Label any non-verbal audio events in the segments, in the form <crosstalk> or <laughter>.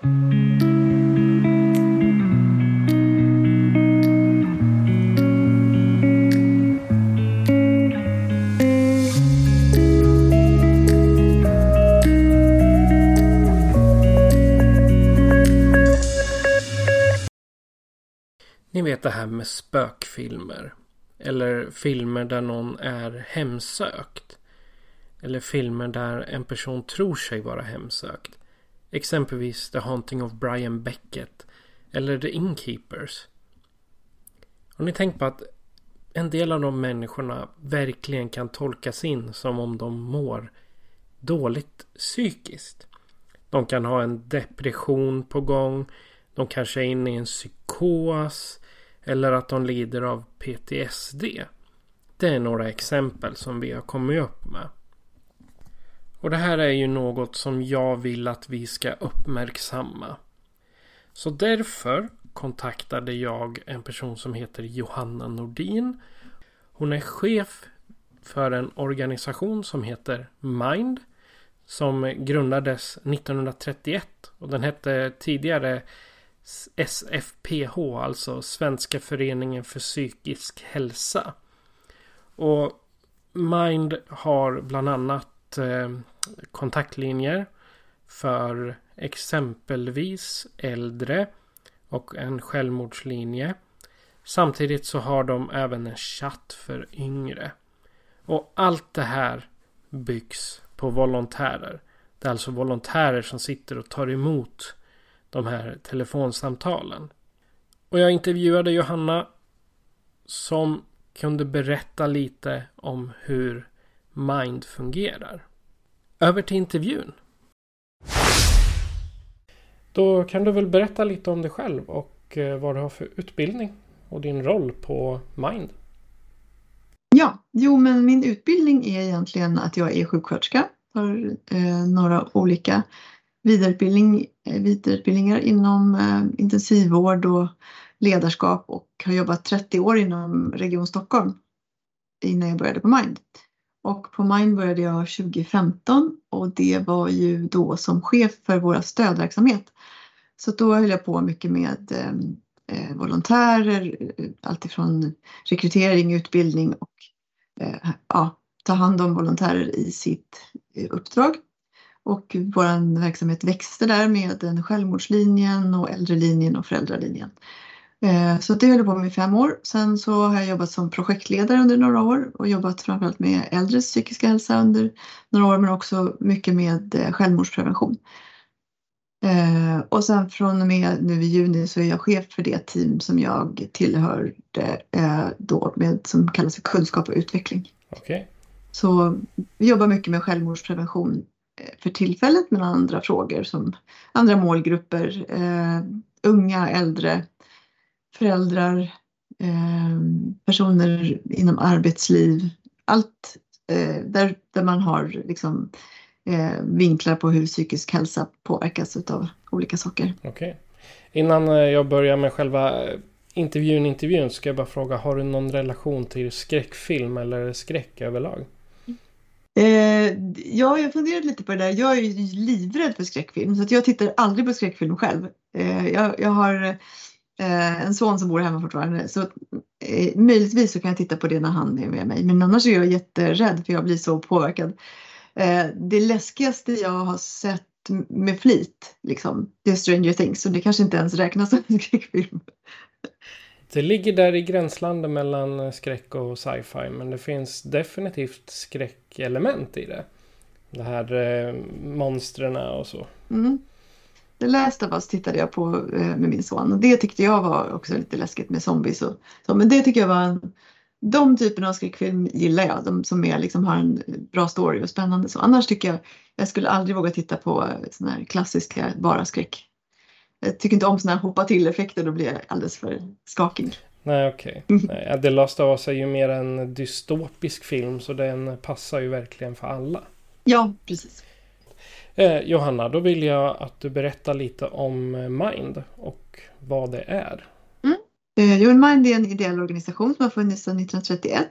Ni vet det här med spökfilmer. Eller filmer där någon är hemsökt. Eller filmer där en person tror sig vara hemsökt. Exempelvis The Haunting of Brian Beckett. Eller The Innkeepers. Har ni tänkt på att en del av de människorna verkligen kan tolkas in som om de mår dåligt psykiskt. De kan ha en depression på gång. De kanske är inne i en psykos. Eller att de lider av PTSD. Det är några exempel som vi har kommit upp med. Och det här är ju något som jag vill att vi ska uppmärksamma. Så därför kontaktade jag en person som heter Johanna Nordin. Hon är chef för en organisation som heter Mind. Som grundades 1931 och den hette tidigare SFPH, alltså Svenska föreningen för psykisk hälsa. Och Mind har bland annat Eh, kontaktlinjer för exempelvis äldre och en självmordslinje. Samtidigt så har de även en chatt för yngre. Och allt det här byggs på volontärer. Det är alltså volontärer som sitter och tar emot de här telefonsamtalen. Och jag intervjuade Johanna som kunde berätta lite om hur Mind fungerar. Över till intervjun. Då kan du väl berätta lite om dig själv och eh, vad du har för utbildning och din roll på Mind. Ja, jo men min utbildning är egentligen att jag är sjuksköterska. Har eh, några olika vidareutbildning, eh, vidareutbildningar inom eh, intensivvård och ledarskap och har jobbat 30 år inom Region Stockholm innan jag började på Mind. Och på Mind började jag 2015 och det var ju då som chef för våra stödverksamhet. Så då höll jag på mycket med eh, eh volontärer, eh, alltifrån rekrytering, utbildning och eh, ja, ta hand om volontärer i sitt eh, uppdrag. Och vår verksamhet växte där med den självmordslinjen och äldrelinjen och föräldralinjen. Eh, så det höll jag på med i fem år. Sen så har jag jobbat som projektledare under några år och jobbat framförallt med äldres psykiska hälsa under några år men också mycket med eh, självmordsprevention. Eh, och sen från och med nu i juni så är jag chef för det team som jag tillhörde då med som kallas för kunskap och utveckling. Okay. Så vi jobbar mycket med självmordsprevention för tillfället men andra frågor som andra målgrupper, unga, äldre, föräldrar, eh, personer inom arbetsliv. Allt eh, där, där man har liksom, eh, vinklar på hur psykisk hälsa påverkas av olika saker. Okej. Okay. Innan jag börjar med själva intervjun, intervjun ska jag bara fråga, har du någon relation till skräckfilm eller skräck överlag? Eh, ja, jag funderade lite på det där. Jag är ju livrädd för skräckfilm så att jag tittar aldrig på skräckfilm själv. Eh, jag, jag, har eh, en son som bor hemma fortfarande så eh, möjligtvis så kan jag titta på det när han är med mig. Men annars är jag jätterädd för jag blir så påverkad. Eh, det läskigaste jag har sett med flit liksom, det är Stranger Things så det kanske inte ens räknas som en skräckfilm. Det ligger där i gränslandet mellan skräck och sci-fi. Men det finns definitivt skräckelement i det. Det här eh, monstren och så. Mm. The Last of Us tittade jag på eh, med min son. Och det tyckte jag var också lite läskigt med zombies och så. Men det tycker jag var en, de typerna av skräckfilm gillar jag. De som är, liksom, har en bra story och spännande. Så annars tycker jag Jag skulle aldrig våga titta på såna här klassiska bara skräck. Jag tycker inte om såna här hoppa till-effekter, då blir jag alldeles för skakig. Nej, okej. <laughs> Okay. The Last of Us är ju mer en dystopisk film, så den passar ju verkligen för alla. Ja, precis. Eh, Johanna, då vill jag att du berättar lite om eh, Mind och vad det är. Mm. Eh, Mind är en ideell organisation som har funnits sedan 1931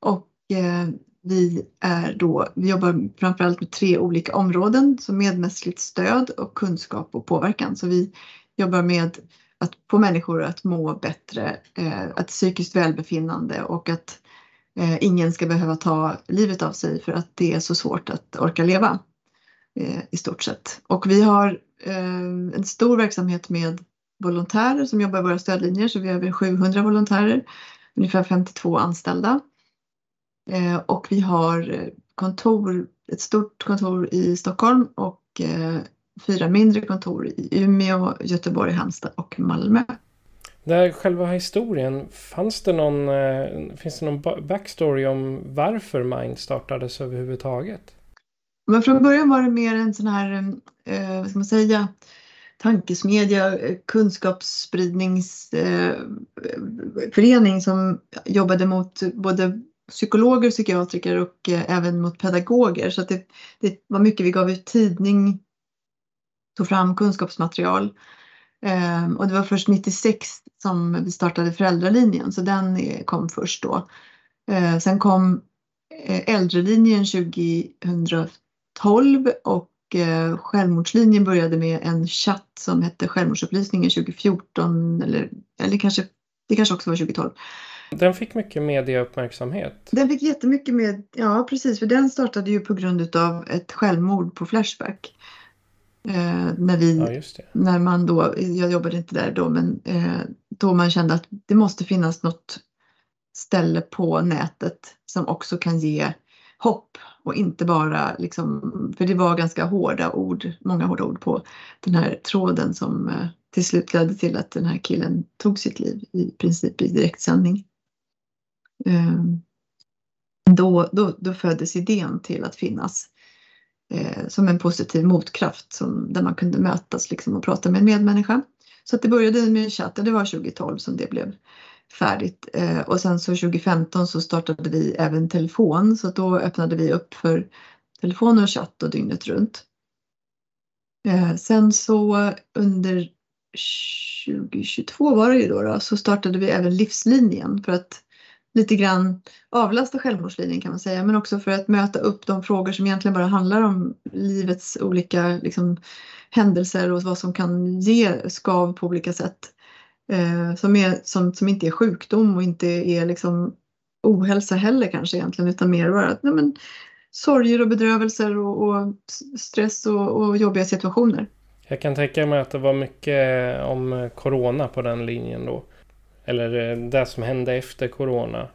och eh, vi, är då, vi jobbar framförallt med tre olika områden, som medmänskligt stöd och kunskap och påverkan. Så vi jobbar med att få människor att må bättre, eh, att psykiskt välbefinnande och att eh, ingen ska behöva ta livet av sig för att det är så svårt att orka leva Eh, i stort sett. Och vi har eh, en stor verksamhet med volontärer som jobbar i våra stödlinjer, så vi har över 700 volontärer, ungefär 52 anställda. Eh, och vi har kontor, ett stort kontor i Stockholm och fyra mindre kontor i Umeå, Göteborg, Halmstad och Malmö. Där själva historien, fanns det någon, finns det någon backstory om varför Mind startades överhuvudtaget? Men från början var det mer en sån här, eh, vad ska man säga, tankesmedja, kunskapsspridningsförening eh, eh som jobbade mot både psykologer, psykiatriker och eh, även mot pedagoger. Så det, det, var mycket vi gav ut tidning, tog fram kunskapsmaterial. Eh, och det var först 96 som vi startade föräldralinjen, så den eh, kom först då. Eh, sen kom eh, äldrelinjen 2004 2012 och eh, självmordslinjen började med en chatt som hette Självmordsupplysningen 2014 eller, eller kanske, det kanske också var 2012. Den fick mycket mediauppmärksamhet. Den fick jättemycket med, ja precis, för den startade ju på grund av ett självmord på Flashback. Eh, när vi, ja, när man då, jag jobbade inte där då, men eh, då man kände att det måste finnas något ställe på nätet som också kan ge hopp och inte bara liksom, för det var ganska hårda ord, många hårda ord på den här tråden som eh, till slut ledde till att den här killen tog sitt liv i princip i direktsändning. Ehm, då, då, då föddes idén till att finnas eh, som en positiv motkraft som, där man kunde mötas liksom, och prata med en medmänniska. Så att det började med en chatt, det var 2012 som det blev färdigt. Eh, och sen så 2015 så startade vi även telefon så då öppnade vi upp för telefon och chatt och dygnet runt. Eh, sen så under 2022 var det ju då, då så startade vi även livslinjen för att lite grann avlasta självmordslinjen kan man säga, men också för att möta upp de frågor som egentligen bara handlar om livets olika liksom, händelser och vad som kan ge skav på olika sätt. Eh, som, är, som, som inte är sjukdom och inte är liksom ohälsa heller kanske egentligen, utan mer bara att, nej, men, sorger och bedrövelser och, och stress och, och jobbiga situationer. Jag kan tänka mig att det var mycket om corona på den linjen då. Eller eh, det som hände efter corona.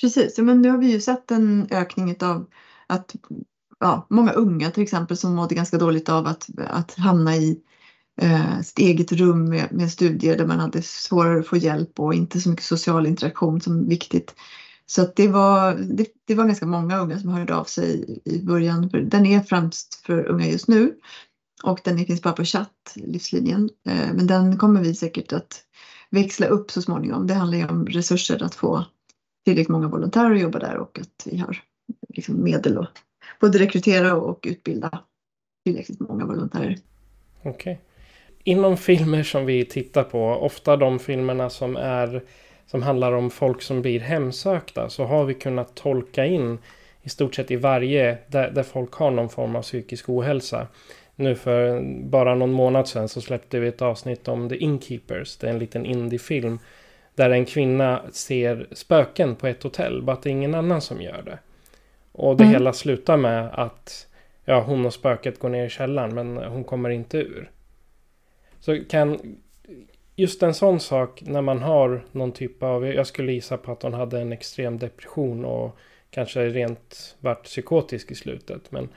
Precis, men nu har vi ju sett en ökning av att ja, många unga till exempel som mådde ganska dåligt av att, att hamna i eh, sitt eget rum med, med, studier där man hade svårare att få hjälp och inte så mycket social interaktion som viktigt. Så att det, var, det, det var ganska många unga som hörde av sig i början. Den är främst för unga just nu och den finns bara på chatt, livslinjen. Eh, men den kommer vi säkert att växla upp så småningom. Det handlar ju om resurser att få tillräckligt många volontärer att jobba där och att vi har liksom medel att både rekrytera och utbilda tillräckligt många volontärer. Okej. Okay. Inom filmer som vi tittar på, ofta de filmerna som är som handlar om folk som blir hemsökta, så har vi kunnat tolka in i stort sett i varje där, där folk har någon form av psykisk ohälsa nu för bara någon månad sedan så släppte vi ett avsnitt om The Innkeepers. Det är en liten indiefilm. Där en kvinna ser spöken på ett hotell. Bara att det är ingen annan som gör det. Och det mm. hela slutar med att ja, hon och spöket går ner i källaren men hon kommer inte ur. Så kan just en sån sak när man har någon typ av, jag skulle gissa på att hon hade en extrem depression och kanske rent vart psykotisk i slutet. Men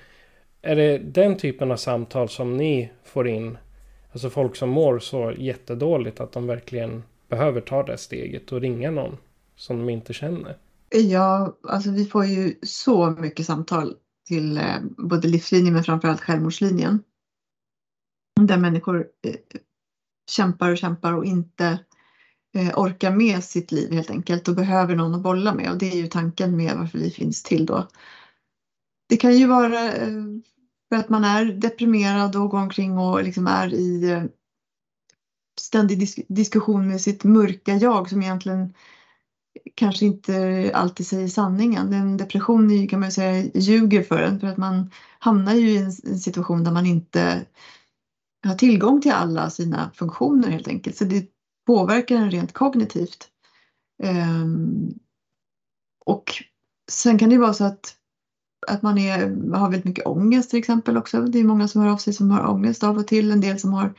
är det den typen av samtal som ni får in? Alltså folk som mår så jättedåligt att de verkligen behöver ta det steget och ringa någon som de inte känner. Ja, alltså vi får ju så mycket samtal till eh, både livslinjen men framförallt självmordslinjen. Där människor eh, kämpar och kämpar och inte eh, orkar med sitt liv helt enkelt och behöver någon att bolla med och det är ju tanken med varför vi finns till då. Det kan ju vara eh, för att man är deprimerad och går omkring och liksom är i ständig disk diskussion med sitt mörka jag som egentligen kanske inte alltid säger sanningen. En depression kan man säga ljuger för en för att man hamnar ju i en, situation där man inte har tillgång till alla sina funktioner helt enkelt. Så det påverkar en rent kognitivt. Ehm, och sen kan det vara så att, att man är, har väldigt mycket ångest till exempel också. Det är många som hör av sig som har ångest av och till. En del som har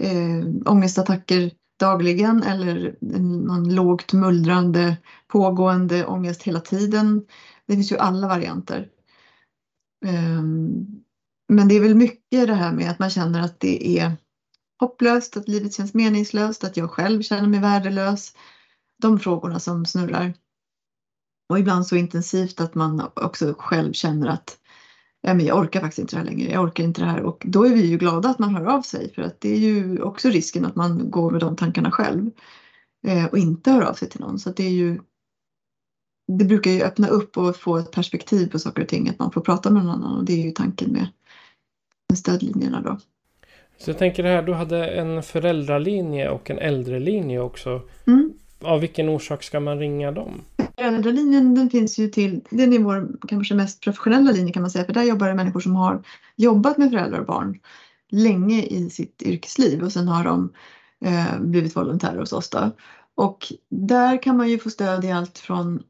eh, ångestattacker dagligen eller någon lågt mullrande pågående ångest hela tiden. Det finns ju alla varianter. Ehm, men det är väl mycket det här med att man känner att det är hopplöst, att livet känns meningslöst, att jag själv känner mig värdelös. De frågorna som snurrar. Och ibland så intensivt att man också själv känner att ja, men jag orkar faktiskt inte det här längre, jag orkar inte det här. Och då är vi ju glada att man hör av sig för att det är ju också risken att man går med de tankarna själv eh, och inte hör av sig till någon. Så det är ju det brukar ju öppna upp och få ett perspektiv på saker och ting, att man får prata med någon annan och det är ju tanken med stödlinjerna då. Så jag tänker det här, du hade en föräldralinje och en äldrelinje också. Mm. Av vilken orsak ska man ringa dem? Föräldralinjen den finns ju till, den är vår kanske mest professionella linje kan man säga för där jobbar det människor som har jobbat med föräldrar och barn länge i sitt yrkesliv och sen har de eh, blivit volontärer hos oss då. Och där kan man ju få stöd i allt från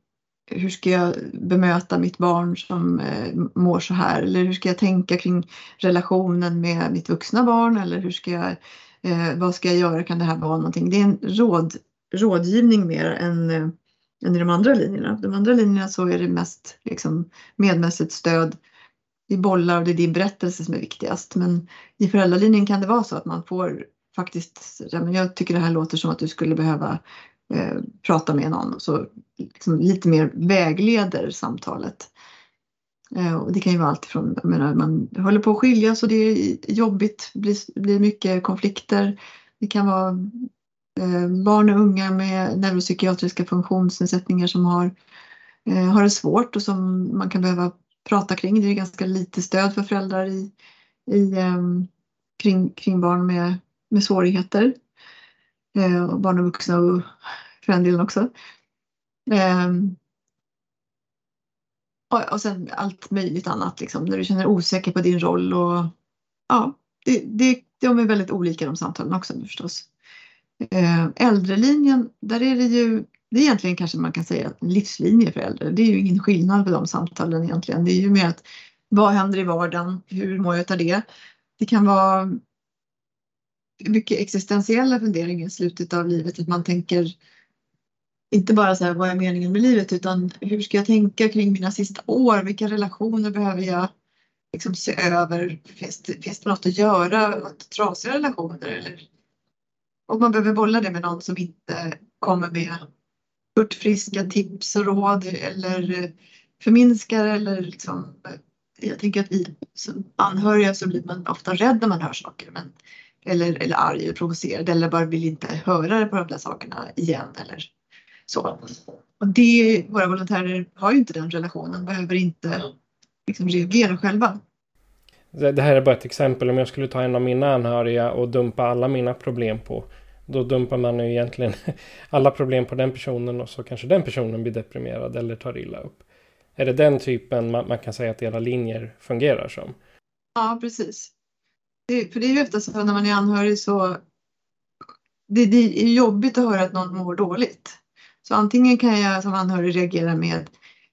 hur ska jag bemöta mitt barn som eh, mår så här eller hur ska jag tänka kring relationen med mitt vuxna barn eller hur ska jag, eh, vad ska jag göra, kan det här vara någonting? Det är en råd, rådgivning mer än eh, än i de andra linjerna. De andra linjerna så är det mest liksom, medmässigt stöd. i bollar och det är din berättelse som är viktigast. Men i föräldralinjen kan det vara så att man får faktiskt, jag tycker det här låter som att du skulle behöva eh, prata med någon. Så liksom, lite mer vägleder samtalet. Eh, och det kan ju vara allt från, jag menar, man håller på att skiljas och det är jobbigt, det blir, blir mycket konflikter. Det kan vara Eh, barn och unga med neuropsykiatriska funktionsnedsättningar som har, eh, har det svårt och som man kan behöva prata kring. Det är ganska lite stöd för föräldrar i, i, eh, kring, kring barn med, med svårigheter. Eh, och barn och vuxna och för den delen också. Ehm, och, och sen allt möjligt annat liksom, när du känner osäker på din roll och ja, det, det, de är väldigt olika de samtalen också förstås. Eh, äldrelinjen, där är det ju, det är egentligen kanske man kan säga en livslinje för äldre. Det är ju ingen skillnad på de samtalen egentligen. Det är ju mer att vad händer i vardagen? Hur mår jag av det? Det kan vara mycket existentiella funderingar i slutet av livet. Att man tänker inte bara så här, vad är meningen med livet utan hur ska jag tänka kring mina sista år? Vilka relationer behöver jag liksom se över? Finns det, finns det något att göra åt trasiga relationer? Eller och man behöver bolla det med någon som inte kommer med friska tips och råd eller förminskar eller liksom jag tänker att vi som anhöriga så blir man ofta rädd när man hör saker. Men, eller, eller arg och provocerad eller bara vill inte höra på de där sakerna igen eller så. Och det, våra volontärer har ju inte den relationen, behöver inte liksom reagera själva. Det här är bara ett exempel. Om jag skulle ta en av mina anhöriga och dumpa alla mina problem på. Då dumpar man ju egentligen <laughs> alla problem på den personen och så kanske den personen blir deprimerad eller tar illa upp. Är det den typen man, man kan säga att era linjer fungerar som? Ja, precis. Det, för det är ju ofta så när man är anhörig så det, det är jobbigt att höra att någon mår dåligt. Så antingen kan jag som anhörig reagera med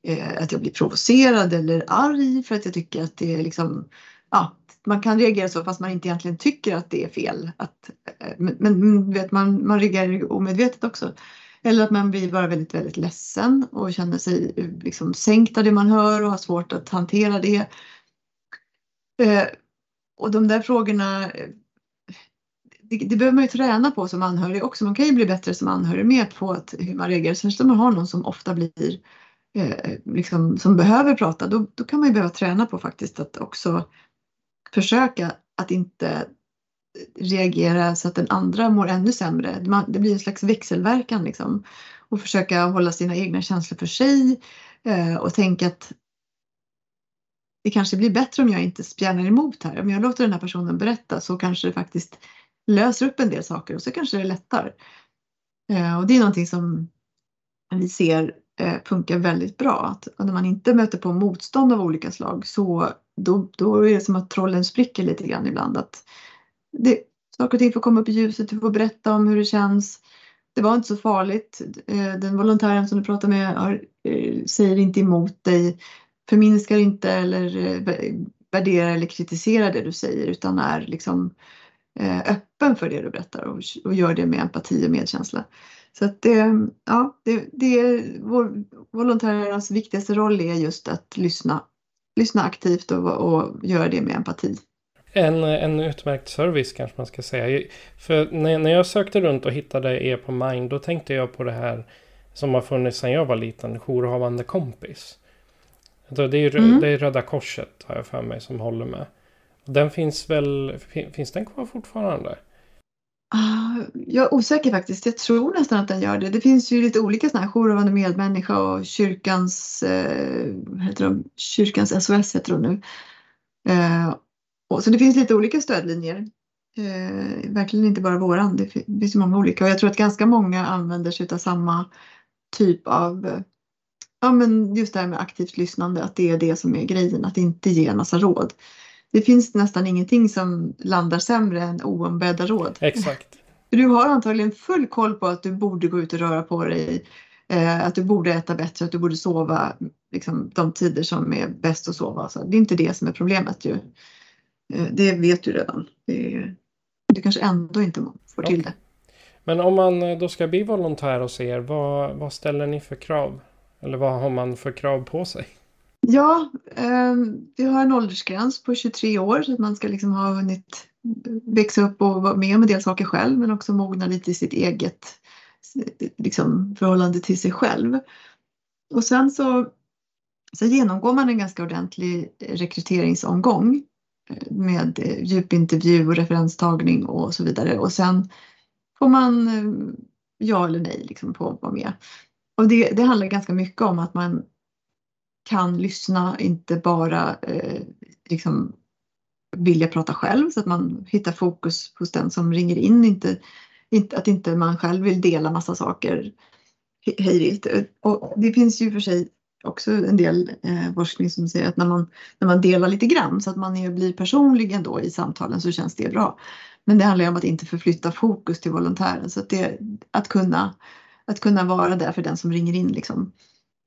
eh, att jag blir provocerad eller arg för att jag tycker att det är liksom ja, man kan reagera så fast man inte egentligen tycker att det är fel. Att, eh, men, men vet, man, man reagerar omedvetet också. Eller att man blir bara väldigt, väldigt ledsen och känner sig eh, liksom sänkt av det man hör och har svårt att hantera det. Eh, och de där frågorna, eh, det, det, behöver man ju träna på som anhörig också. Man kan ju bli bättre som anhörig med på att, hur man reagerar. Särskilt om man har någon som ofta blir eh, liksom, som behöver prata, då, då kan man ju behöva träna på faktiskt att också försöka att inte reagera så att den andra mår ännu sämre. Man, det blir en slags växelverkan liksom. Och försöka hålla sina egna känslor för sig eh, och tänka att det kanske blir bättre om jag inte spjärnar emot här. Om jag låter den här personen berätta så kanske det faktiskt löser upp en del saker och så kanske det lättar. Eh, och det är någonting som vi ser eh, funkar väldigt bra. Att när man inte möter på motstånd av olika slag så då, då är det som att trollen spricker lite grann ibland. Att det, saker och ting får komma upp i ljuset, du får berätta om hur det känns. Det var inte så farligt. Eh, den volontären som du pratar med har, säger inte emot dig, förminskar inte eller eh, värderar eller kritiserar det du säger utan är liksom eh, öppen för det du berättar och, och gör det med empati och medkänsla. Så att det, ja, det, det är vår, volontärernas viktigaste roll är just att lyssna, lyssna aktivt och, och göra det med empati. En, en utmärkt service kanske man ska säga. För när, när jag sökte runt och hittade er på Mind då tänkte jag på det här som har funnits sedan jag var liten, jourhavande kompis. Det är, mm. det är Röda Korset har jag för mig som håller med. Den finns väl, finns den kvar fortfarande? Ah, jag är osäker faktiskt. Jag tror nästan att den gör det. Det finns ju lite olika sådana här jourhavande medmänniska och kyrkans, eh, heter de, kyrkans SOS heter de nu. Eh, och, så det finns lite olika stödlinjer. Eh, verkligen inte bara våran. Det finns ju många olika och jag tror att ganska många använder sig av samma typ av Ja men just det här med aktivt lyssnande, att det är det som är grejen, att inte ge en massa råd det finns nästan ingenting som landar sämre än oombedda råd. Exakt. Du har antagligen full koll på att du borde gå ut och röra på dig, eh, att du borde äta bättre, att du borde sova liksom, de tider som är bäst att sova. Så det är inte det som är problemet ju. Eh, det vet du redan. Det, du kanske ändå inte får till det. Men om man eh, då ska bli volontär hos er, vad, vad ställer ni för krav? Eller vad har man för krav på sig? Ja, eh, vi har en åldersgräns på 23 år så att man ska liksom ha hunnit växa upp och vara med om en del saker själv men också mogna lite i sitt eget liksom, förhållande till sig själv. Och sen så, så genomgår man en ganska ordentlig rekryteringsomgång eh, med eh, djupintervju och referenstagning och så vidare och sen får man eh, ja eller nej liksom på att vara med. Och det, det handlar ganska mycket om att man kan lyssna, inte bara eh, liksom vilja prata själv så att man hittar fokus hos den som ringer in. Inte, inte, att inte man själv vill dela massa saker hejvilt. Och det finns ju för sig också en del eh, forskning som säger att när man, när man delar lite grann så att man är, blir personlig ändå i samtalen så känns det bra. Men det handlar ju om att inte förflytta fokus till volontären så att, det, att, kunna, att kunna vara där för den som ringer in liksom.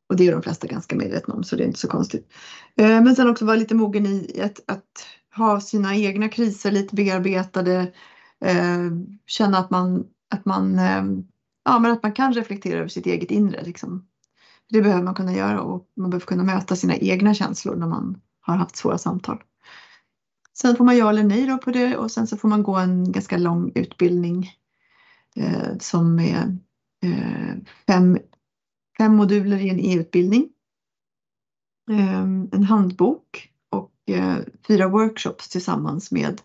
Och det är de flesta ganska medvetna om så det är inte så konstigt. Eh, men sen också vara lite mogen i att, att ha sina egna kriser lite bearbetade. Eh, känna att man, att, man, eh, ja, men att man kan reflektera över sitt eget inre. Liksom. Det behöver man kunna göra och man behöver kunna möta sina egna känslor när man har haft svåra samtal. Sen får man ja eller nej då på det och sen så får man gå en ganska lång utbildning eh, som är fem fem moduler i en e-utbildning, ehm, en handbok och eh, fyra workshops tillsammans med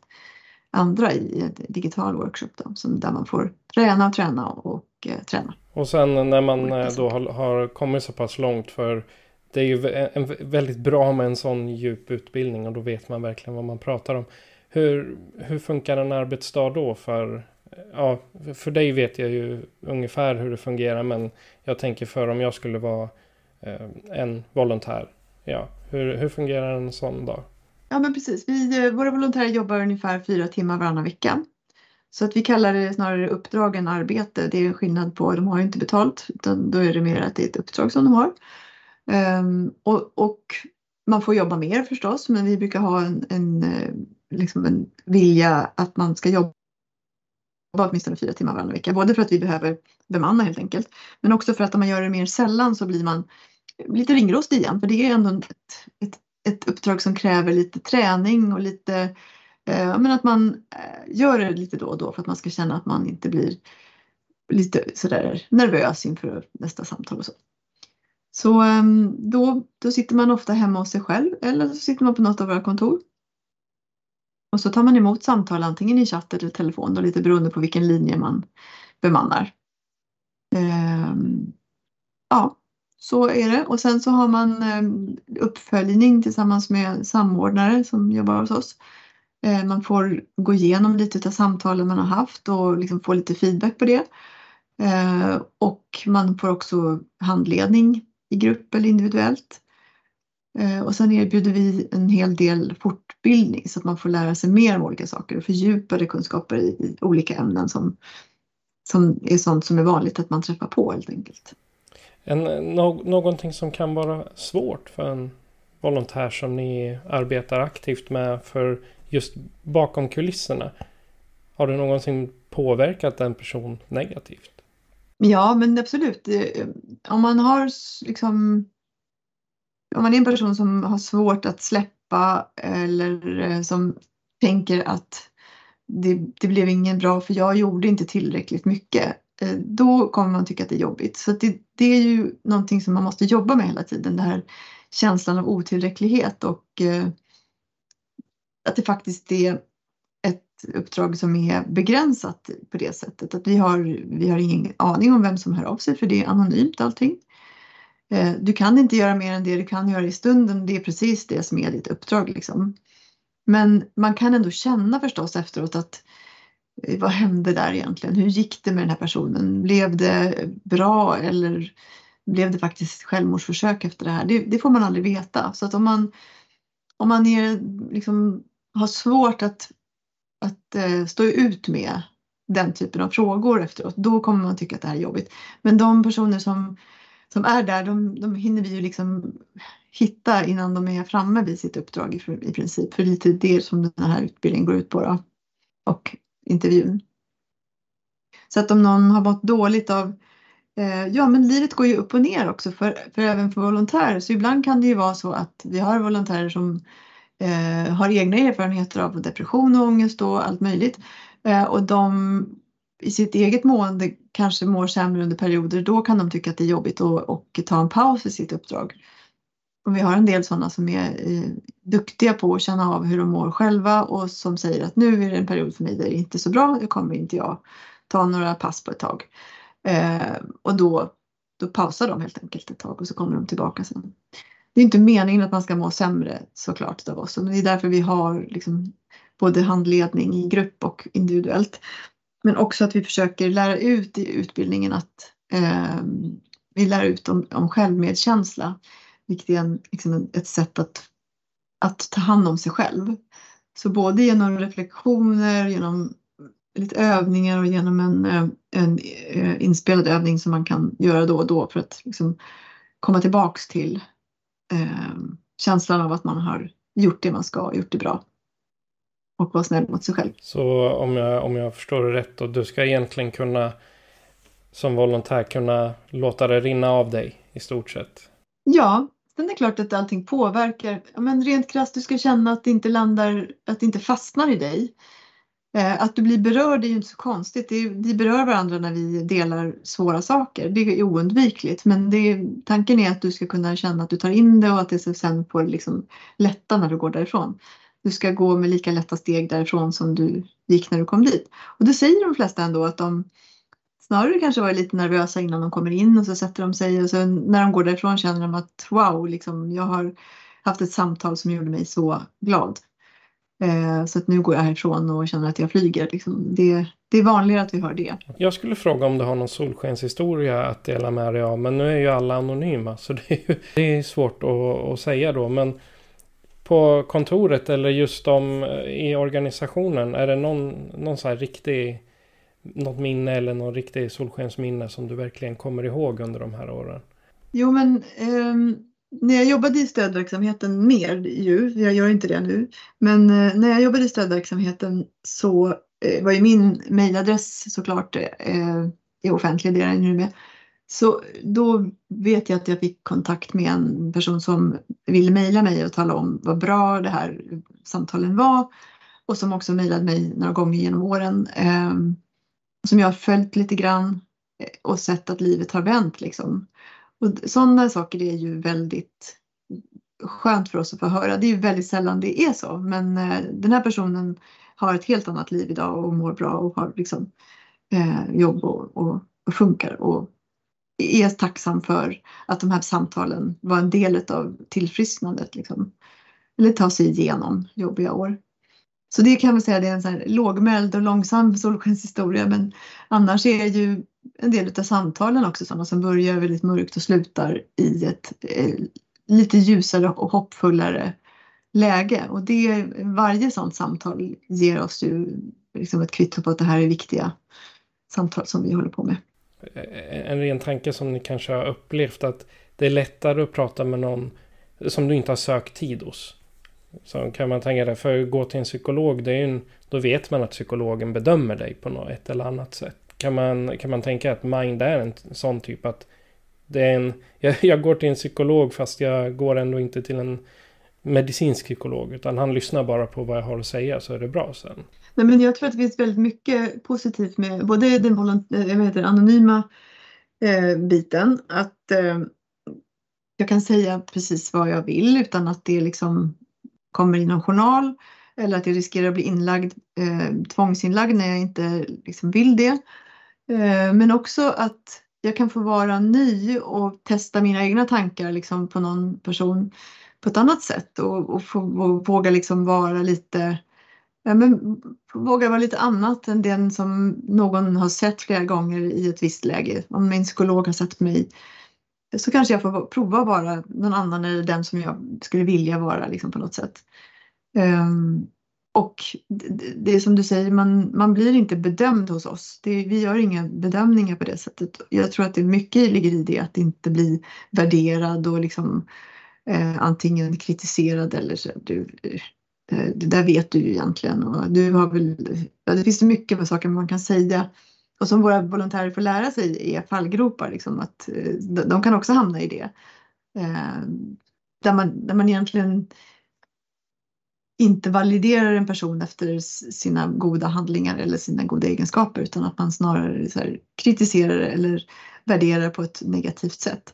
andra i en digital workshop då, som där man får träna träna och eh, träna. Och sen när man eh, då har, har, kommit så pass långt för det är ju en, väldigt bra med en sån djup utbildning och då vet man verkligen vad man pratar om. Hur, hur funkar en arbetsdag då för ja, för dig vet jag ju ungefär hur det fungerar men jag tänker för om jag skulle vara eh, en volontär. Ja, hur, hur fungerar en sån dag? Ja men precis, vi, eh, våra volontärer jobbar ungefär fyra timmar varannan vecka. Så att vi kallar det snarare uppdrag än arbete. Det är en skillnad på, de har ju inte betalt utan då är det mer att det är ett uppdrag som de har. Um, och, och, man får jobba mer förstås men vi brukar ha en, en, eh, liksom en vilja att man ska jobba jobba åtminstone fyra timmar varannan vecka. Både för att vi behöver bemanna helt enkelt. Men också för att om man gör det mer sällan så blir man lite ringrostig igen. För det är ändå ett, ett, ett uppdrag som kräver lite träning och lite eh, men att man eh, gör det lite då och då för att man ska känna att man inte blir lite sådär nervös inför nästa samtal och så. Så ehm, då, då sitter man ofta hemma hos sig själv eller så sitter man på något av våra kontor. Och så tar man emot samtal antingen i chatt eller telefon, då, lite beroende på vilken linje man bemannar. Ehm, ja, så är det. Och sen så har man ehm, uppföljning tillsammans med samordnare som jobbar hos oss. Ehm, man får gå igenom lite av samtalen man har haft och liksom få lite feedback på det. Ehm, och man får också handledning i grupp eller individuellt. Och sen erbjuder vi en hel del fortbildning så att man får lära sig mer om olika saker och fördjupade kunskaper i, olika ämnen som, som är sånt som är vanligt att man träffar på helt enkelt. En, no, någonting som kan vara svårt för en volontär som ni arbetar aktivt med för just bakom kulisserna. Har det någonsin påverkat en person negativt? Ja, men absolut. Om man har liksom om man är en person som har svårt att släppa eller eh, som tänker att det, det blev ingen bra för jag gjorde inte tillräckligt mycket. Eh, då kommer man tycka att det är jobbigt. Så det, det är ju någonting som man måste jobba med hela tiden. Den här känslan av otillräcklighet och eh, att det faktiskt är ett uppdrag som är begränsat på det sättet. Att vi har, vi har ingen aning om vem som hör av sig för det är anonymt allting. Eh, du kan inte göra mer än det du kan göra i stunden. Det är precis det som är ditt uppdrag. Liksom. Men man kan ändå känna förstås efteråt att eh, vad hände där egentligen? Hur gick det med den här personen? Blev det bra eller blev det faktiskt självmordsförsök efter det här? Det, det får man aldrig veta. Så att om man, om man är, liksom, har svårt att, att eh, stå ut med den typen av frågor efteråt, då kommer man tycka att det här är jobbigt. Men de personer som som är där, de, de hinner vi ju liksom hitta innan de är framme vid sitt uppdrag i, i princip. För det är typ det som den här utbildningen går ut på då. Och intervjun. Så att om någon har mått dåligt av eh, Ja men livet går ju upp och ner också för, för även för volontärer. Så ibland kan det ju vara så att vi har volontärer som eh, har egna erfarenheter av depression och ångest och allt möjligt. Eh, och de i sitt eget mående kanske mår sämre under perioder, då kan de tycka att det är jobbigt och, och ta en paus i sitt uppdrag. Och vi har en del sådana som är eh, duktiga på att känna av hur de mår själva och som säger att nu är det en period för mig där det inte är så bra, nu kommer inte jag ta några pass på ett tag. Eh, och då, då pausar de helt enkelt ett tag och så kommer de tillbaka sen. Det är inte meningen att man ska må sämre såklart av oss, men det är därför vi har liksom både handledning i grupp och individuellt. Men också att vi försöker lära ut i utbildningen att eh, vi lär ut om, om självmedkänsla. Vilket är en, liksom ett sätt att, att ta hand om sig själv. Så både genom reflektioner, genom lite övningar och genom en, eh, en eh, inspelad övning som man kan göra då och då för att liksom komma tillbaks till eh, känslan av att man har gjort det man ska, och gjort det bra och vara snäll mot sig själv. Så om jag, om jag förstår det rätt då, du ska egentligen kunna som volontär kunna låta det rinna av dig i stort sett? Ja, sen är det klart att allting påverkar. Men rent krasst, du ska känna att det inte landar, att det inte fastnar i dig. Eh, att du blir berörd är ju inte så konstigt. Det vi berör varandra när vi delar svåra saker. Det är oundvikligt. Men det tanken är att du ska kunna känna att du tar in det och att det sen får liksom lätta när du går därifrån du ska gå med lika lätta steg därifrån som du gick när du kom dit. Och det säger de flesta ändå att de snarare kanske var lite nervösa innan de kommer in och så sätter de sig och så när de går därifrån känner de att wow, liksom, jag har haft ett samtal som gjorde mig så glad. Eh, så att nu går jag härifrån och känner att jag flyger. Liksom. Det, det är vanligare att vi hör det. Jag skulle fråga om du har någon solskenshistoria att dela med dig av. Men nu är ju alla anonyma så det är, ju, det är svårt att, att säga då. Men på kontoret eller just de eh, i organisationen? Är det någon, någon så här riktig, något minne eller någon riktig solskensminne som du verkligen kommer ihåg under de här åren? Jo men eh, när jag jobbade i stödverksamheten mer ju, jag gör inte det nu, men eh, när jag jobbade i stödverksamheten så eh, var ju min mejladress såklart eh, eh, är offentlig, det är den ju med. Så då vet jag att jag fick kontakt med en person som ville mejla mig och tala om vad bra det här samtalen var. Och som också mejlade mig några gånger genom åren. Eh, som jag har följt lite grann eh, och sett att livet har vänt liksom. Och sådana saker är ju väldigt skönt för oss att få höra. Det är ju väldigt sällan det är så, men eh, den här personen har ett helt annat liv idag och mår bra och har liksom eh, jobb och, och, och, funkar och är tacksam för att de här samtalen var en del av tillfrisknandet. Liksom. Eller ta sig igenom jobbiga år. Så det kan man säga det är en så här lågmäld och långsam solskenshistoria men annars är ju en del av samtalen också sådana som börjar väldigt mörkt och slutar i ett eh, lite ljusare och hoppfullare läge. Och det, varje sådant samtal ger oss ju liksom ett kvitto på att det här är viktiga samtal som vi håller på med. Eh, en ren tanke som ni kanske har upplevt att det är lättare att prata med någon som du inte har sökt tid hos. Så kan man tänka det, för att gå till en psykolog, det är en, då vet man att psykologen bedömer dig på något ett eller annat sätt. Kan man, kan man tänka att mind är en sån typ att det är en, <laughs> jag, jag går till en psykolog fast jag går ändå inte till en medicinsk psykolog. Utan han lyssnar bara på vad jag har att säga så är det bra sen. Nej, men jag tror att det finns väldigt mycket positivt med både den eh, jag heter, anonyma eh, biten. Att eh, jag kan säga precis vad jag vill utan att det liksom kommer i någon journal. Eller att jag riskerar att bli inlagd, eh, tvångsinlagd när jag inte liksom, vill det. Eh, men också att jag kan få vara ny och testa mina egna tankar liksom, på någon person på ett annat sätt och, och, få, och våga liksom vara lite ja, men, våga vara lite annat än den som någon har sett flera gånger i ett visst läge. Om min psykolog har sett mig så kanske jag får prova att vara någon annan eller den som jag skulle vilja vara liksom, på något sätt. Um, och det, det är som du säger, man, man blir inte bedömd hos oss. Det, vi gör inga bedömningar på det sättet. Jag tror att det mycket ligger i det att inte bli värderad och liksom eh, antingen kritiserad eller så. Du, eh, Eh, det där vet du ju egentligen och du har väl, ja, det finns mycket med saker man kan säga och som våra volontärer får lära sig är fallgropar, liksom, att eh, de kan också hamna i det. Eh, där, man, där man egentligen inte validerar en person efter sina goda handlingar eller sina goda egenskaper utan att man snarare här, kritiserar eller värderar på ett negativt sätt.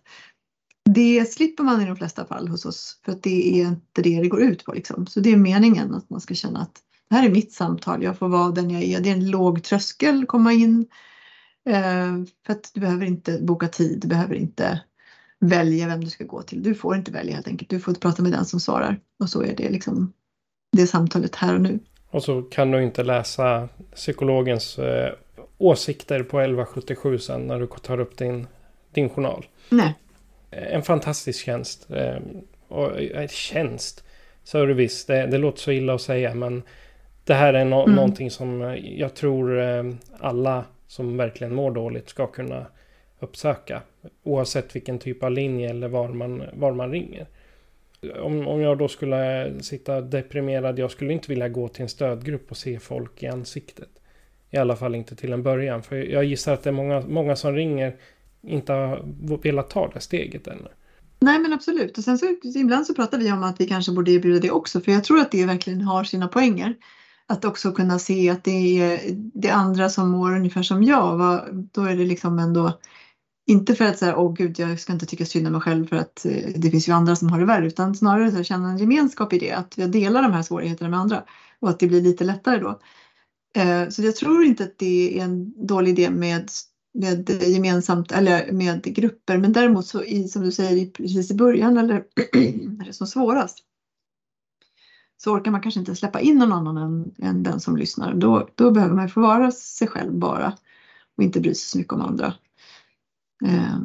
Det slipper man i de flesta fall hos oss för att det är inte det det går ut på. Liksom. Så det är meningen att man ska känna att det här är mitt samtal, jag får vara den jag är. Det är en låg tröskel komma in. Eh, för att du behöver inte boka tid, du behöver inte välja vem du ska gå till. Du får inte välja helt enkelt. Du får prata med den som svarar. Och så är det liksom det samtalet här och nu. Och så kan du inte läsa psykologens eh, åsikter på 1177 sen när du tar upp din, din journal. Nej. En fantastisk tjänst. Eh, och, eh, tjänst, service, det, det låter så illa att säga men det här är no mm. någonting som eh, jag tror eh, alla som verkligen mår dåligt ska kunna uppsöka. Oavsett vilken typ av linje eller var man, var man ringer. Om, om jag då skulle sitta deprimerad, jag skulle inte vilja gå till en stödgrupp och se folk i ansiktet. I alla fall inte till en början. För jag gissar att det är många, många som ringer inte har velat ta det steget ännu. Nej men absolut. Och sen så ibland så pratar vi om att vi kanske borde erbjuda det också. För jag tror att det verkligen har sina poänger att också kunna se att det är det andra som mår ungefär som jag. Va? Då är det liksom ändå inte för att säga åh gud jag ska inte tycka synd om mig själv för att eh, det finns ju andra som har det värre utan snarare att känna en gemenskap i det. Att jag delar de här svårigheterna med andra och att det blir lite lättare då. Eh, så jag tror inte att det är en dålig idé med, med gemensamt eller med grupper men däremot så i, som du säger precis i början eller <clears throat> när det är som svårast så orkar man kanske inte släppa in någon annan än, än den som lyssnar. Då, då behöver man få vara sig själv bara och inte bry sig så mycket om andra. Eh,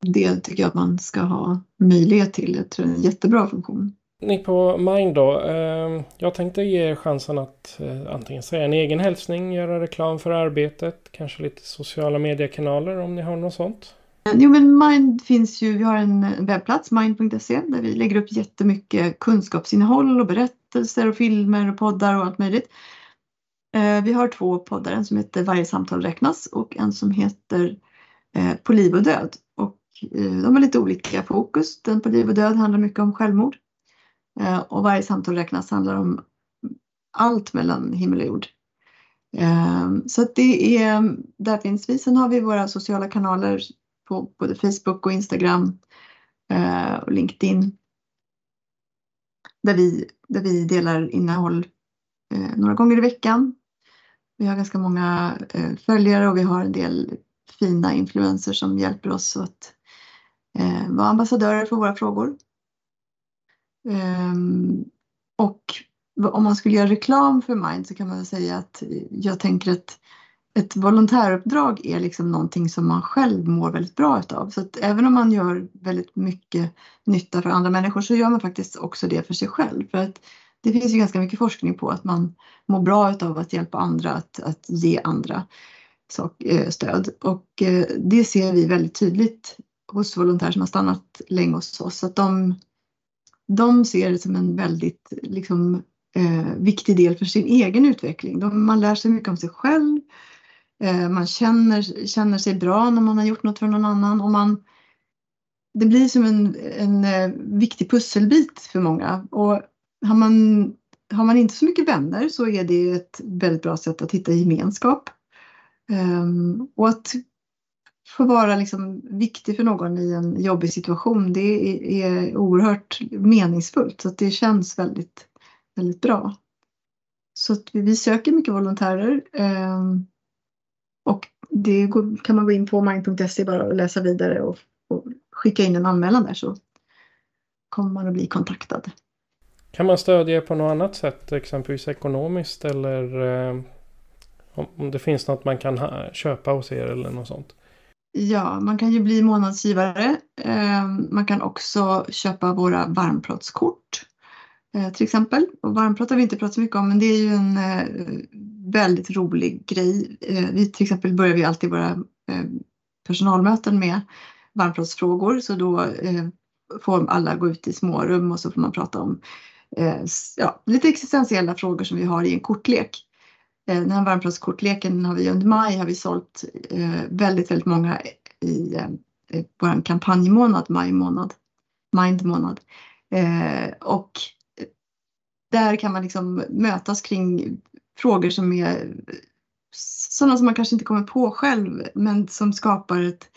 det tycker jag att man ska ha möjlighet till. Jag tror det är en jättebra funktion. Ni på Mind då. Ehm, jag tänkte ge er chansen att eh, antingen säga en egen hälsning, göra reklam för arbetet, kanske lite sociala mediekanaler om ni har något sånt. Eh, jo men Mind finns ju, vi har en eh, webbplats, mind.se, där vi lägger upp jättemycket kunskapsinnehåll och berättelser och filmer och poddar och allt möjligt. Vi har två poddar, en som heter Varje samtal räknas och en som heter På liv och död. Och de har lite olika fokus. Den på liv och död handlar mycket om självmord. Eh, och Varje samtal räknas handlar om allt mellan himmel och jord. Eh, så att det är, där finns vi. Sen har vi våra sociala kanaler på både Facebook och Instagram eh, och LinkedIn. Där vi, där vi delar innehåll eh, några gånger i veckan. Vi har ganska många eh, följare och vi har en del fina influencers som hjälper oss att eh, vara ambassadörer för våra frågor. Ehm, och om man skulle göra reklam för Mind så kan man säga att jag tänker att ett volontäruppdrag är liksom någonting som man själv mår väldigt bra utav. Så att även om man gör väldigt mycket nytta för andra människor så gör man faktiskt också det för sig själv. För att det finns ju ganska mycket forskning på att man mår bra utav att hjälpa andra att, att ge andra sak, eh, stöd. Och eh, det ser vi väldigt tydligt hos volontärer som har stannat länge hos oss. Att de, de ser det som en väldigt liksom, eh, viktig del för sin egen utveckling. De, man lär sig mycket om sig själv. Eh, man känner, känner sig bra när man har gjort något för någon annan. Och man, det blir som en, en eh, viktig pusselbit för många. Och har man, har man inte så mycket vänner så är det ett väldigt bra sätt att hitta gemenskap. Ehm, och att få vara liksom viktig för någon i en jobbig situation det är, är oerhört meningsfullt. Så att det känns väldigt, väldigt bra. Så att vi, vi söker mycket volontärer. Ehm, och det går, kan man gå in på mind.se bara och läsa vidare och, och skicka in en anmälan där så kommer man att bli kontaktad. Kan man stödja på något annat sätt, exempelvis ekonomiskt eller eh, om det finns något man kan ha, köpa hos er eller något sånt? Ja, man kan ju bli månadsgivare. Ehm, man kan också köpa våra varmplåtskort eh, till exempel. Och varmplåt har vi inte pratat så mycket om, men det är ju en eh, väldigt rolig grej. Eh, vi, till exempel börjar vi alltid våra personalmöten med varmplåtsfrågor, så då får alla gå ut i smårum och så får man prata om ja, lite existentiella frågor som vi har i en kortlek. Eh, den här varmplåtskortleken har vi under maj har vi sålt eh, väldigt, väldigt många eh, i vår kampanjmånad, maj månad, mind månad. Och där kan man liksom mötas kring frågor som är sådana som man kanske inte kommer på själv men som skapar ett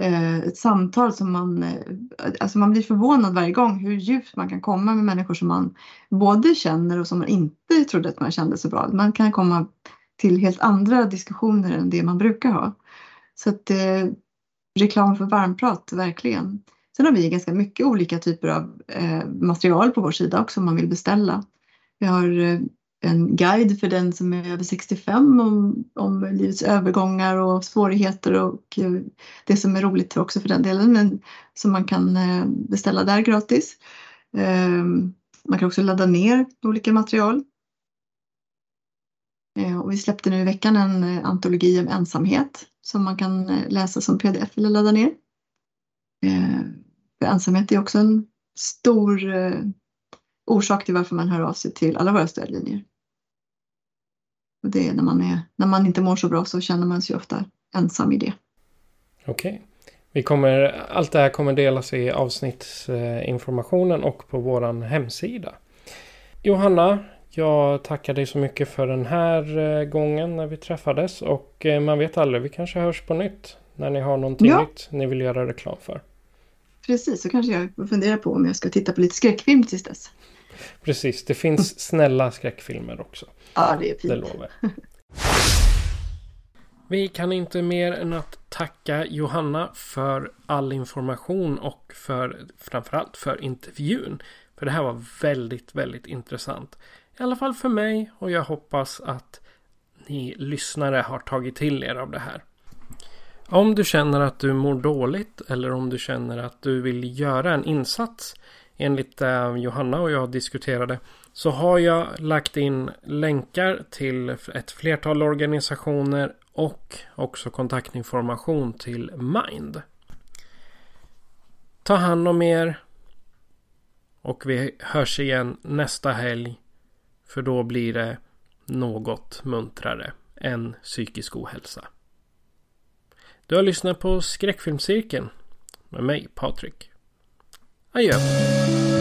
Eh, ett samtal som man, eh, alltså man blir förvånad varje gång hur djupt man kan komma med människor som man både känner och som man inte trodde att man kände så bra. Man kan komma till helt andra diskussioner än det man brukar ha. Så att eh, reklam för varmprat, verkligen. Sen har vi ganska mycket olika typer av eh, material på vår sida också om man vill beställa. Vi har eh, en guide för den som är över 65 om, om livets övergångar och svårigheter och eh, det som är roligt också för den delen men som man kan eh, beställa där gratis. Ehm, man kan också ladda ner olika material. Eh, och vi släppte nu i veckan en antologi om ensamhet som man kan läsa som pdf eller ladda ner. För ensamhet är också en stor orsak till varför man hör av sig till alla våra stödlinjer. Och det är när man, är, när man inte mår så bra så känner man sig ofta ensam i det. Okej. Okay. Vi kommer, allt det här kommer delas i avsnittsinformationen och på vår hemsida. Johanna, jag tackar dig så mycket för den här eh, gången när vi träffades. Och eh, man vet aldrig, vi kanske hörs på nytt. När ni har någonting ja. nytt ni vill göra reklam för. Precis, så kanske jag funderar på om jag ska titta på lite skräckfilm tills dess. Precis, det finns snälla skräckfilmer också. Ja, det är fint. Det lovar Vi kan inte mer än att tacka Johanna för all information och för framförallt för intervjun. För det här var väldigt, väldigt intressant. I alla fall för mig och jag hoppas att ni lyssnare har tagit till er av det här. Om du känner att du mår dåligt eller om du känner att du vill göra en insats enligt det Johanna och jag diskuterade så har jag lagt in länkar till ett flertal organisationer och också kontaktinformation till Mind. Ta hand om er och vi hörs igen nästa helg för då blir det något muntrare än psykisk ohälsa. Du har lyssnat på Skräckfilmscirkeln med mig Patrik. Aí, ó.